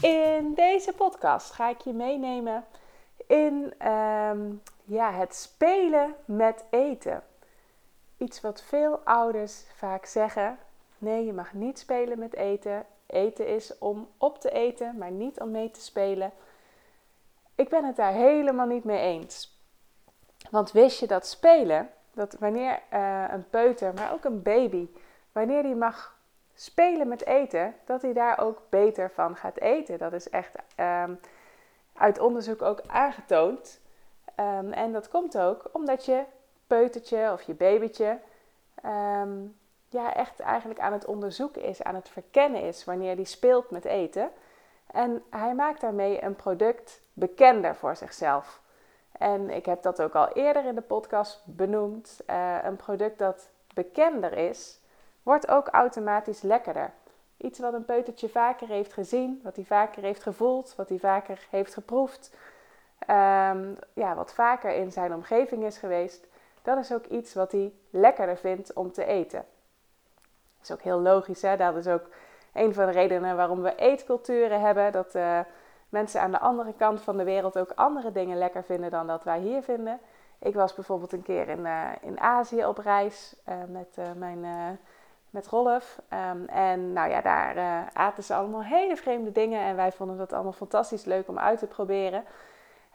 In deze podcast ga ik je meenemen in ehm, ja, het spelen met eten. Iets wat veel ouders vaak zeggen: nee, je mag niet spelen met eten. Eten is om op te eten, maar niet om mee te spelen. Ik ben het daar helemaal niet mee eens. Want wist je dat spelen, dat wanneer uh, een peuter, maar ook een baby, wanneer die mag spelen met eten, dat hij daar ook beter van gaat eten. Dat is echt um, uit onderzoek ook aangetoond. Um, en dat komt ook omdat je peutertje of je babytje um, ja, echt eigenlijk aan het onderzoeken is, aan het verkennen is wanneer die speelt met eten. En hij maakt daarmee een product bekender voor zichzelf. En ik heb dat ook al eerder in de podcast benoemd. Uh, een product dat bekender is, wordt ook automatisch lekkerder. Iets wat een peutertje vaker heeft gezien, wat hij vaker heeft gevoeld, wat hij vaker heeft geproefd, um, ja, wat vaker in zijn omgeving is geweest, dat is ook iets wat hij lekkerder vindt om te eten. Dat is ook heel logisch, hè? dat is ook een van de redenen waarom we eetculturen hebben. Dat uh, mensen aan de andere kant van de wereld ook andere dingen lekker vinden dan dat wij hier vinden. Ik was bijvoorbeeld een keer in, uh, in Azië op reis uh, met mijn met Rolf. Um, en nou ja, daar uh, aten ze allemaal hele vreemde dingen. En wij vonden dat allemaal fantastisch leuk om uit te proberen.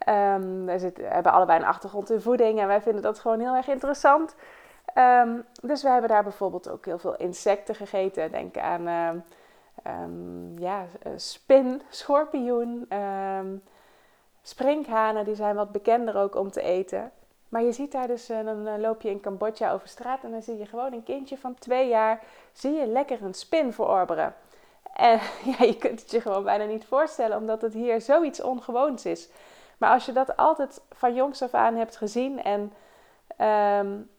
Um, we hebben allebei een achtergrond in voeding en wij vinden dat gewoon heel erg interessant. Um, dus we hebben daar bijvoorbeeld ook heel veel insecten gegeten. Denk aan ja, eh, spin, schorpioen, sprinkhanen. Die zijn wat bekender ook om te eten. Maar je ziet daar dus, eh, dan eh, loop je in Cambodja over straat en dan zie je gewoon een kindje van twee jaar, zie je lekker een spin verorberen. En ja, je kunt het je gewoon bijna niet voorstellen, omdat het hier zoiets ongewoons is. Maar als je dat altijd van jongs af aan hebt gezien en um,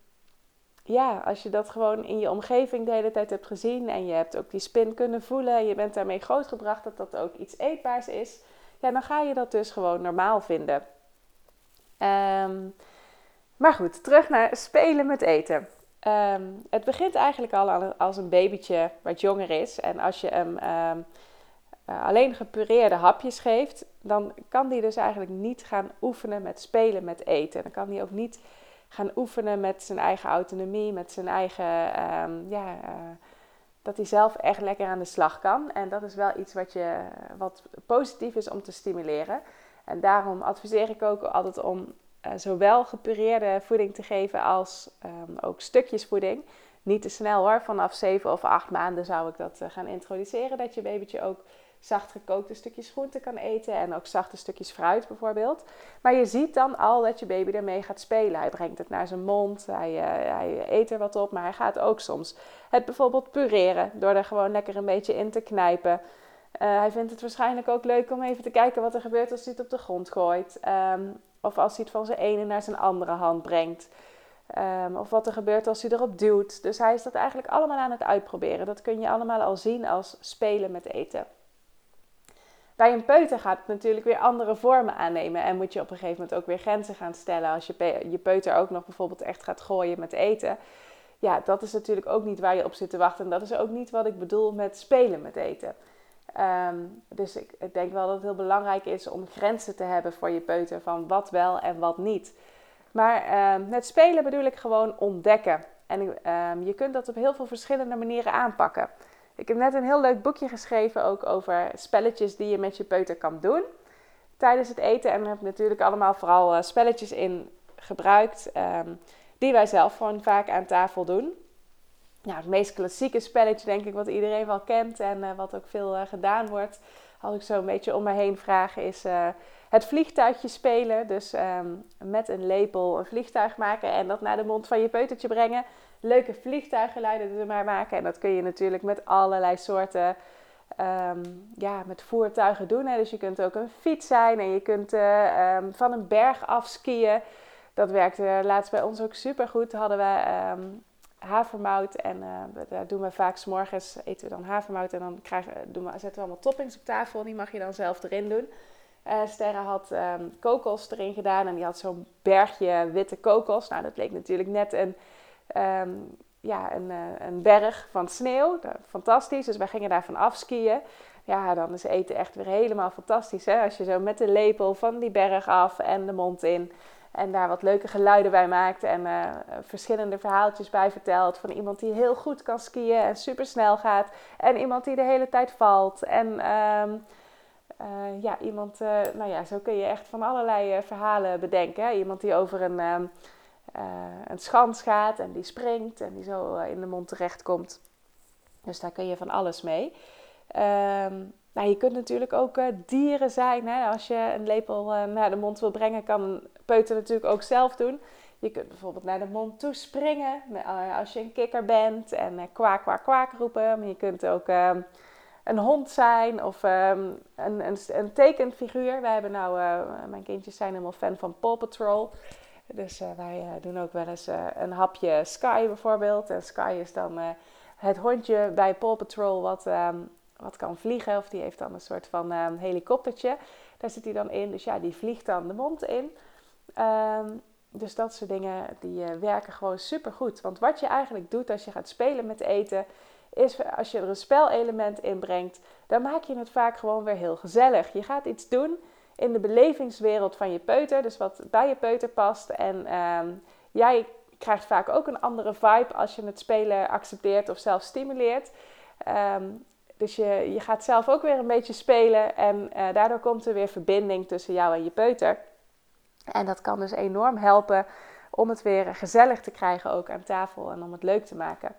ja, als je dat gewoon in je omgeving de hele tijd hebt gezien en je hebt ook die spin kunnen voelen en je bent daarmee grootgebracht dat dat ook iets eetbaars is, ja, dan ga je dat dus gewoon normaal vinden. Um, maar goed, terug naar spelen met eten. Um, het begint eigenlijk al als een babytje wat jonger is. En als je hem um, uh, alleen gepureerde hapjes geeft, dan kan die dus eigenlijk niet gaan oefenen met spelen met eten. Dan kan hij ook niet gaan oefenen met zijn eigen autonomie, met zijn eigen, um, ja, uh, dat hij zelf echt lekker aan de slag kan. En dat is wel iets wat, je, wat positief is om te stimuleren. En daarom adviseer ik ook altijd om zowel gepureerde voeding te geven als um, ook stukjes voeding. Niet te snel hoor, vanaf 7 of 8 maanden zou ik dat uh, gaan introduceren. Dat je babytje ook zacht gekookte stukjes groente kan eten en ook zachte stukjes fruit bijvoorbeeld. Maar je ziet dan al dat je baby ermee gaat spelen. Hij brengt het naar zijn mond, hij, uh, hij eet er wat op, maar hij gaat ook soms het bijvoorbeeld pureren door er gewoon lekker een beetje in te knijpen. Hij vindt het waarschijnlijk ook leuk om even te kijken wat er gebeurt als hij het op de grond gooit. Um, of als hij het van zijn ene naar zijn andere hand brengt. Um, of wat er gebeurt als hij erop duwt. Dus hij is dat eigenlijk allemaal aan het uitproberen. Dat kun je allemaal al zien als spelen met eten. Bij een peuter gaat het natuurlijk weer andere vormen aannemen. En moet je op een gegeven moment ook weer grenzen gaan stellen. Als je, je peuter ook nog bijvoorbeeld echt gaat gooien met eten. Ja, dat is natuurlijk ook niet waar je op zit te wachten. En dat is ook niet wat ik bedoel met spelen met eten. Um, dus ik, ik, denk wel dat het heel belangrijk is om grenzen te hebben voor je peuter van wat wel en wat niet. Maar um, met spelen bedoel ik gewoon ontdekken. En um, je kunt dat op heel veel verschillende manieren aanpakken. Ik heb net een heel leuk boekje geschreven ook over spelletjes die je met je peuter kan doen tijdens het eten. En daar heb ik natuurlijk allemaal vooral uh, spelletjes in gebruikt die wij zelf gewoon vaak aan tafel doen nou, het meest klassieke spelletje, denk ik, wat iedereen wel kent en uh, wat ook veel uh, gedaan wordt, als ik zo een beetje om me heen vraag, is uh, het vliegtuigje spelen. Dus um, met een lepel een vliegtuig maken en dat naar de mond van je peutertje brengen. Leuke vliegtuiggeluiden er maar maken. En dat kun je natuurlijk met allerlei soorten ehm, ja, met voertuigen doen. Hè. Dus je kunt ook een fiets zijn en je kunt um, van een berg af skiën. Dat werkte laatst bij ons ook super goed. Hadden we havermout en uh, daar doen we vaak s'morgens eten we dan havermout en dan krijgen, doen we, zetten we allemaal toppings op tafel. Die mag je dan zelf erin doen. Uh, Sterre had um, kokos erin gedaan en die had zo'n bergje witte kokos. Nou, dat leek natuurlijk net een, um, ja, een, uh, een berg van sneeuw. Fantastisch, dus wij gingen daarvan afskiën. Ja, dan is eten echt weer helemaal fantastisch. Hè? Als je zo met de lepel van die berg af en de mond in... En daar wat leuke geluiden bij maakt en uh, verschillende verhaaltjes bij vertelt. Van iemand die heel goed kan skiën en super snel gaat. En iemand die de hele tijd valt. En um, uh, ja, iemand, uh, nou ja, zo kun je echt van allerlei verhalen bedenken. Iemand die over een, um, een schans gaat en die springt en die zo in de mond terechtkomt. Dus daar kun je van alles mee. Um, nou, je kunt natuurlijk ook dieren zijn. Hè? Als je een lepel naar de mond wil brengen, kan peuter natuurlijk ook zelf doen. Je kunt bijvoorbeeld naar de mond toe springen uh, als je een kikker bent en kwaak, kwaak, kwaak roepen. Maar je kunt ook ehm, een hond zijn of um, een, een, een tekenfiguur. Wij hebben nou, mijn kindjes zijn helemaal fan van Paw Patrol. Dus wij doen ook wel eens een hapje Sky bijvoorbeeld. En Sky is dan het hondje bij Paw Patrol wat... Um, wat kan vliegen. Of die heeft dan een soort van helikoptertje. Daar zit hij dan in. Dus ja, die vliegt dan de mond in. Um, dus dat soort dingen die uh, werken gewoon super goed. Want wat je eigenlijk doet als je gaat spelen met eten, is als je er een spelelement in brengt, dan maak je het vaak gewoon weer heel gezellig. Je gaat iets doen in de belevingswereld van je peuter, dus wat bij je peuter past. En um, jij krijgt vaak ook een andere vibe als je het spelen accepteert of zelf stimuleert. Um, dus je, je gaat zelf ook weer een beetje spelen en uh, daardoor komt er weer verbinding tussen jou en je peuter. En dat kan dus enorm helpen om het weer gezellig te krijgen ook aan tafel en om het leuk te maken.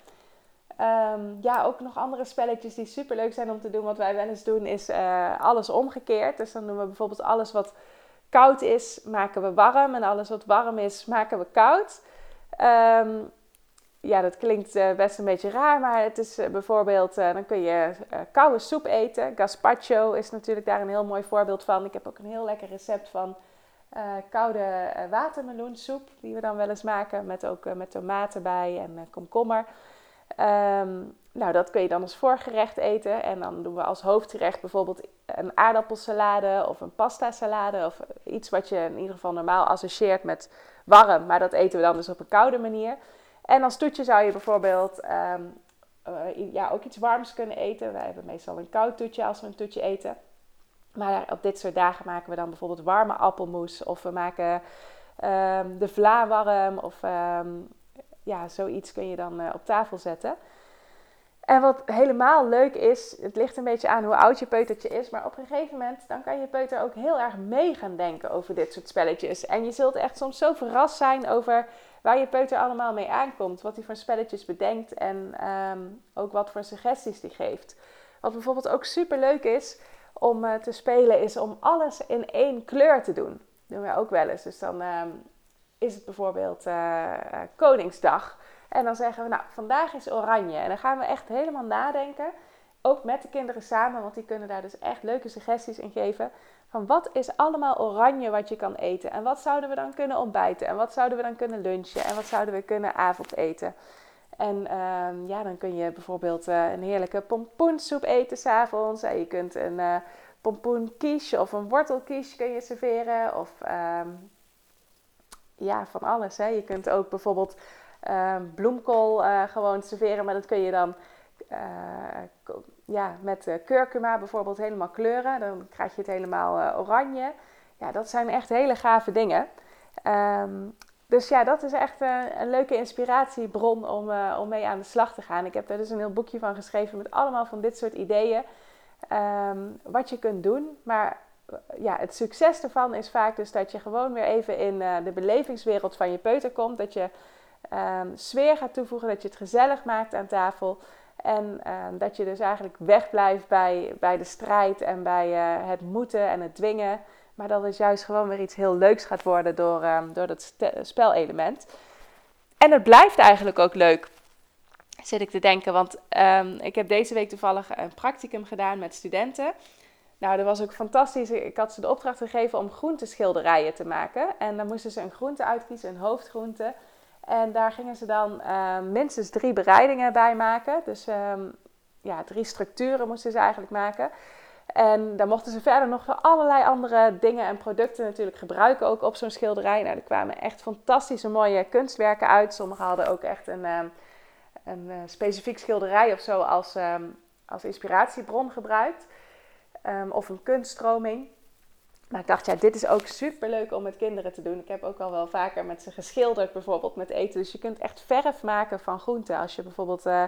Um, ja, ook nog andere spelletjes die super leuk zijn om te doen. Wat wij wel eens doen is uh, alles omgekeerd. Dus dan doen we bijvoorbeeld alles wat koud is, maken we warm. En alles wat warm is, maken we koud. Um, ja, dat klinkt uh, best een beetje raar, maar het is uh, bijvoorbeeld, dan kun je koude soep eten. Gazpacho is natuurlijk daar een heel mooi voorbeeld van. Ik heb ook een heel lekker recept van koude watermeloensoep, die we dan wel eens maken, met ook met tomaten bij en komkommer. Um, nou, dat kun je dan als voorgerecht eten. En dan doen we als hoofdgerecht bijvoorbeeld een aardappelsalade of een pasta salade. Of iets wat je in ieder geval normaal associeert met warm, maar dat eten we dan dus op een koude manier. En als toetje zou je bijvoorbeeld uh, ja, ook iets warms kunnen eten. Wij hebben meestal een koud toetje als we een toetje eten. Maar op dit soort dagen maken we dan bijvoorbeeld warme appelmoes. Of we maken um, de vla warm. Of um, ja, zoiets kun je dan uh, op tafel zetten. En wat helemaal leuk is, het ligt een beetje aan hoe oud je peutertje is, maar op een gegeven moment dan kan je peuter ook heel erg mee gaan denken over dit soort spelletjes. En je zult echt soms zo verrast zijn over waar je peuter allemaal mee aankomt, wat hij voor spelletjes bedenkt en um, ook wat voor suggesties die geeft. Wat bijvoorbeeld ook super leuk is om uh, te spelen, is om alles in één kleur te doen. Dat doen wij ook wel eens. Dus dan um, is het bijvoorbeeld uh, Koningsdag. En dan zeggen we, nou, vandaag is oranje. En dan gaan we echt helemaal nadenken. Ook met de kinderen samen, want die kunnen daar dus echt leuke suggesties in geven. Van wat is allemaal oranje wat je kan eten? En wat zouden we dan kunnen ontbijten? En wat zouden we dan kunnen lunchen? En wat zouden we kunnen avondeten? En um, ja, dan kun je bijvoorbeeld uh, een heerlijke pompoensoep eten s'avonds. Je kunt een uh, pompoenquiche of een wortelquiche kun je serveren. Of um, ja, van alles. Hè. Je kunt ook bijvoorbeeld um, bloemkool uh, gewoon serveren. Maar dat kun je dan ja, met kurkuma bijvoorbeeld helemaal kleuren. Dan krijg je het helemaal oranje. Ja, dat zijn echt hele gave dingen. Um, dus ja, dat is echt uh, een leuke inspiratiebron om, om mee aan de slag te gaan. Ik heb er dus een heel boekje van geschreven met allemaal van dit soort ideeën. Um, wat je kunt doen. Maar ja, het succes ervan is vaak dus dat je gewoon weer even in de belevingswereld van je peuter komt. Dat je um, sfeer gaat toevoegen, dat je het gezellig maakt aan tafel. En uh, dat je dus eigenlijk wegblijft bij, bij de strijd en bij het moeten en het dwingen. Maar dat het juist gewoon weer iets heel leuks gaat worden door, uh, door dat spelelement. En het blijft eigenlijk ook leuk. Zit ik te denken, want ehm, ik heb deze week toevallig een practicum gedaan met studenten. Nou, dat was ook fantastisch. Ik had ze de opdracht gegeven om groenteschilderijen te maken. En dan moesten ze een groente uitkiezen, een hoofdgroente. En daar gingen ze dan ehm, minstens drie bereidingen bij maken. Dus ehm, ja, drie structuren moesten ze eigenlijk maken. En daar mochten ze verder nog allerlei andere dingen en producten natuurlijk gebruiken, ook op zo'n schilderij. Nou, er kwamen echt fantastische mooie kunstwerken uit. Sommigen hadden ook echt een, ehm, een uh, specifiek schilderij of zo als, als inspiratiebron gebruikt. of een kunststroming. Maar ik dacht, ja, dit is ook super leuk om met kinderen te doen. Ik heb ook al wel vaker met ze geschilderd, bijvoorbeeld met eten. Dus je kunt echt verf maken van groenten. Als je bijvoorbeeld uh,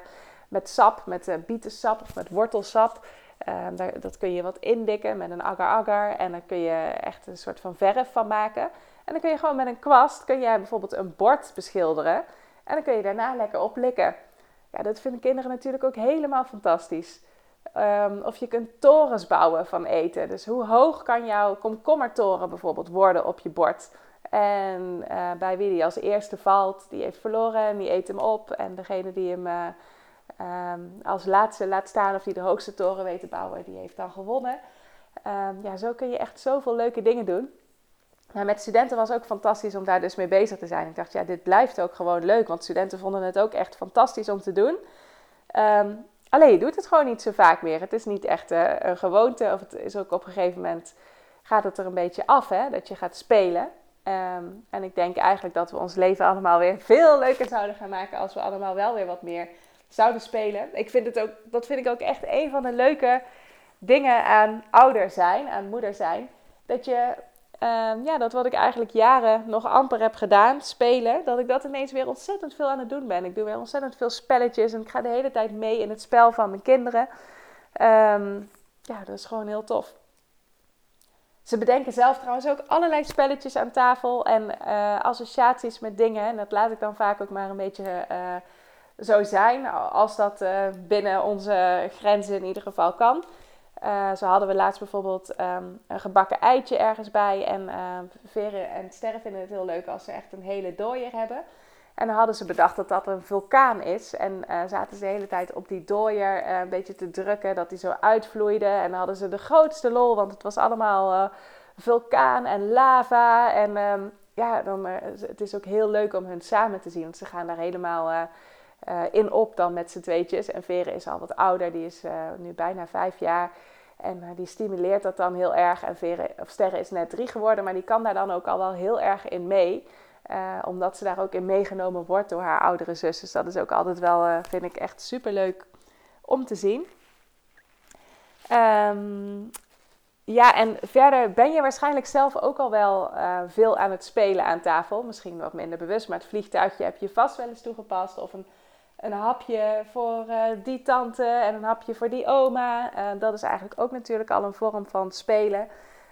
met sap, met uh, bietensap of met wortelsap, uh, daar, dat kun je wat indikken met een agar-agar. En dan kun je echt een soort van verf van maken. En dan kun je gewoon met een kwast, kun je bijvoorbeeld een bord beschilderen. En dan kun je daarna lekker oplikken. Ja, dat vinden kinderen natuurlijk ook helemaal fantastisch. Um, of je kunt torens bouwen van eten. Dus hoe hoog kan jouw komkommertoren bijvoorbeeld worden op je bord? En uh, bij wie die als eerste valt, die heeft verloren en die eet hem op. En degene die hem uh, um, als laatste laat staan of die de hoogste toren weet te bouwen, die heeft dan gewonnen. Um, ja, zo kun je echt zoveel leuke dingen doen. Maar met studenten was ook fantastisch om daar dus mee bezig te zijn. Ik dacht, ja, dit blijft ook gewoon leuk, want studenten vonden het ook echt fantastisch om te doen. Um, Alleen je doet het gewoon niet zo vaak meer. Het is niet echt uh, een gewoonte. Of het is ook op een gegeven moment gaat het er een beetje af, hè, dat je gaat spelen. En ik denk eigenlijk dat we ons leven allemaal weer veel leuker zouden gaan maken als we allemaal wel weer wat meer zouden spelen. Ik vind het ook, dat vind ik ook echt een van de leuke dingen aan ouder zijn, aan moeder zijn. Dat je Ehm, ja, dat wat ik eigenlijk jaren nog amper heb gedaan, spelen, dat ik dat ineens weer ontzettend veel aan het doen ben. Ik doe weer ontzettend veel spelletjes en ik ga de hele tijd mee in het spel van mijn kinderen. Um, ja, dat is gewoon heel tof. Ze bedenken zelf trouwens ook allerlei spelletjes aan tafel en uh, associaties met dingen. En dat laat ik dan vaak ook maar een beetje uh, zo zijn, als dat uh, binnen onze grenzen in ieder geval kan. Uh, zo hadden we laatst bijvoorbeeld um, een gebakken eitje ergens bij. En uh, Veren en Sterren vinden het heel leuk als ze echt een hele dooier hebben. En dan hadden ze bedacht dat dat een vulkaan is. En zaten ze de hele tijd op die dooier een beetje te drukken, dat die zo uitvloeide. En dan hadden ze de grootste lol, want het was allemaal vulkaan en lava. En um, ja, dan, het is ook heel leuk om hun samen te zien, want ze gaan daar helemaal uh, in op dan met z'n tweetjes. En Vere is al wat ouder, die is uh, nu bijna vijf jaar. En uh, die stimuleert dat dan heel erg. En Vere, of Sterre is net drie geworden, maar die kan daar dan ook al wel heel erg in mee. omdat ze daar ook in meegenomen wordt door haar oudere zus. Dus dat is ook altijd wel, vind ik echt super leuk om te zien. Um, ja, en verder ben je waarschijnlijk zelf ook al wel veel aan het spelen aan tafel. Misschien wat minder bewust, maar het vliegtuigje heb je vast wel eens toegepast. Of een een hapje voor uh, die tante en een hapje voor die oma. Uh, dat is eigenlijk ook natuurlijk al een vorm van spelen.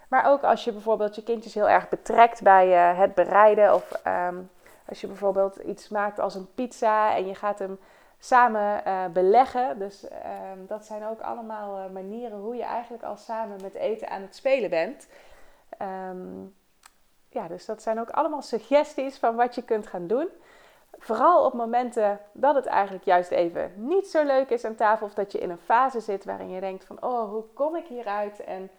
Maar ook als je bijvoorbeeld je kindjes heel erg betrekt bij uh, het bereiden. Of um, als je bijvoorbeeld iets maakt als een pizza en je gaat hem samen beleggen. Dus um, dat zijn ook allemaal manieren hoe je eigenlijk al samen met eten aan het spelen bent. Um, ja, dus dat zijn ook allemaal suggesties van wat je kunt gaan doen. Vooral op momenten dat het eigenlijk juist even niet zo leuk is aan tafel. Of dat je in een fase zit waarin je denkt van, oh, hoe kom ik hieruit? En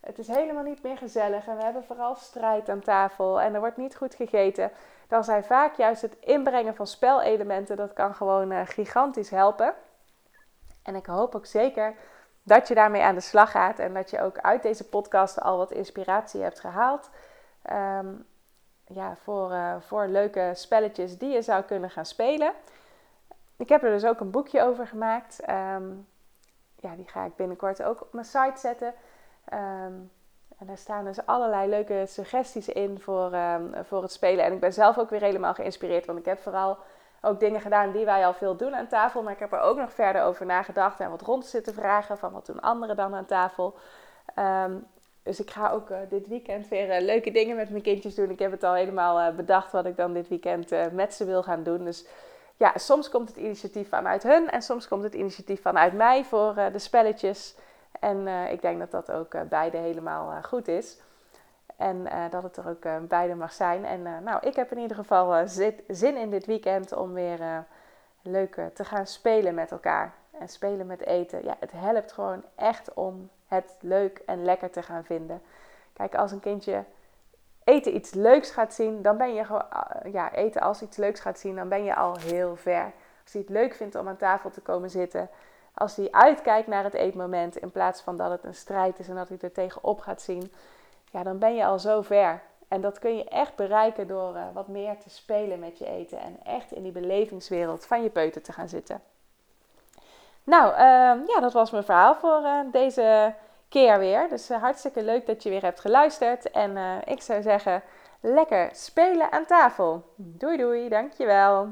het is helemaal niet meer gezellig. En we hebben vooral strijd aan tafel. En er wordt niet goed gegeten. Dan zijn vaak juist het inbrengen van spelelementen, dat kan gewoon uh, gigantisch helpen. En ik hoop ook zeker dat je daarmee aan de slag gaat. En dat je ook uit deze podcast al wat inspiratie hebt gehaald. Um, ja, voor, uh, voor leuke spelletjes die je zou kunnen gaan spelen. Ik heb er dus ook een boekje over gemaakt. Um, ja, die ga ik binnenkort ook op mijn site zetten. Um, en daar staan dus allerlei leuke suggesties in voor, um, voor het spelen. En ik ben zelf ook weer helemaal geïnspireerd. Want ik heb vooral ook dingen gedaan die wij al veel doen aan tafel. Maar ik heb er ook nog verder over nagedacht en wat rond zitten vragen van wat doen anderen dan aan tafel. Um, dus ik ga ook uh, dit weekend weer uh, leuke dingen met mijn kindjes doen. Ik heb het al helemaal uh, bedacht wat ik dan dit weekend met ze wil gaan doen. Dus ja, soms komt het initiatief vanuit hun en soms komt het initiatief vanuit mij voor de spelletjes. En ik denk dat dat ook beide helemaal goed is. En dat het er ook beide mag zijn. En nou, ik heb in ieder geval zin in dit weekend om weer leuk te gaan spelen met elkaar. En spelen met eten. Ja, het helpt gewoon echt om het leuk en lekker te gaan vinden. Kijk, als een kindje eten iets leuks gaat zien, dan ben je gewoon, ja, eten als iets leuks gaat zien, dan ben je al heel ver. Als hij het leuk vindt om aan tafel te komen zitten, als hij uitkijkt naar het eetmoment in plaats van dat het een strijd is en dat hij er tegenop gaat zien, ja, dan ben je al zo ver. En dat kun je echt bereiken door uh, wat meer te spelen met je eten en echt in die belevingswereld van je peuter te gaan zitten. Nou, uh, ja, dat was mijn verhaal voor uh, deze keer weer. Dus uh, hartstikke leuk dat je weer hebt geluisterd. En ik zou zeggen, lekker spelen aan tafel. Doei doei, dankjewel.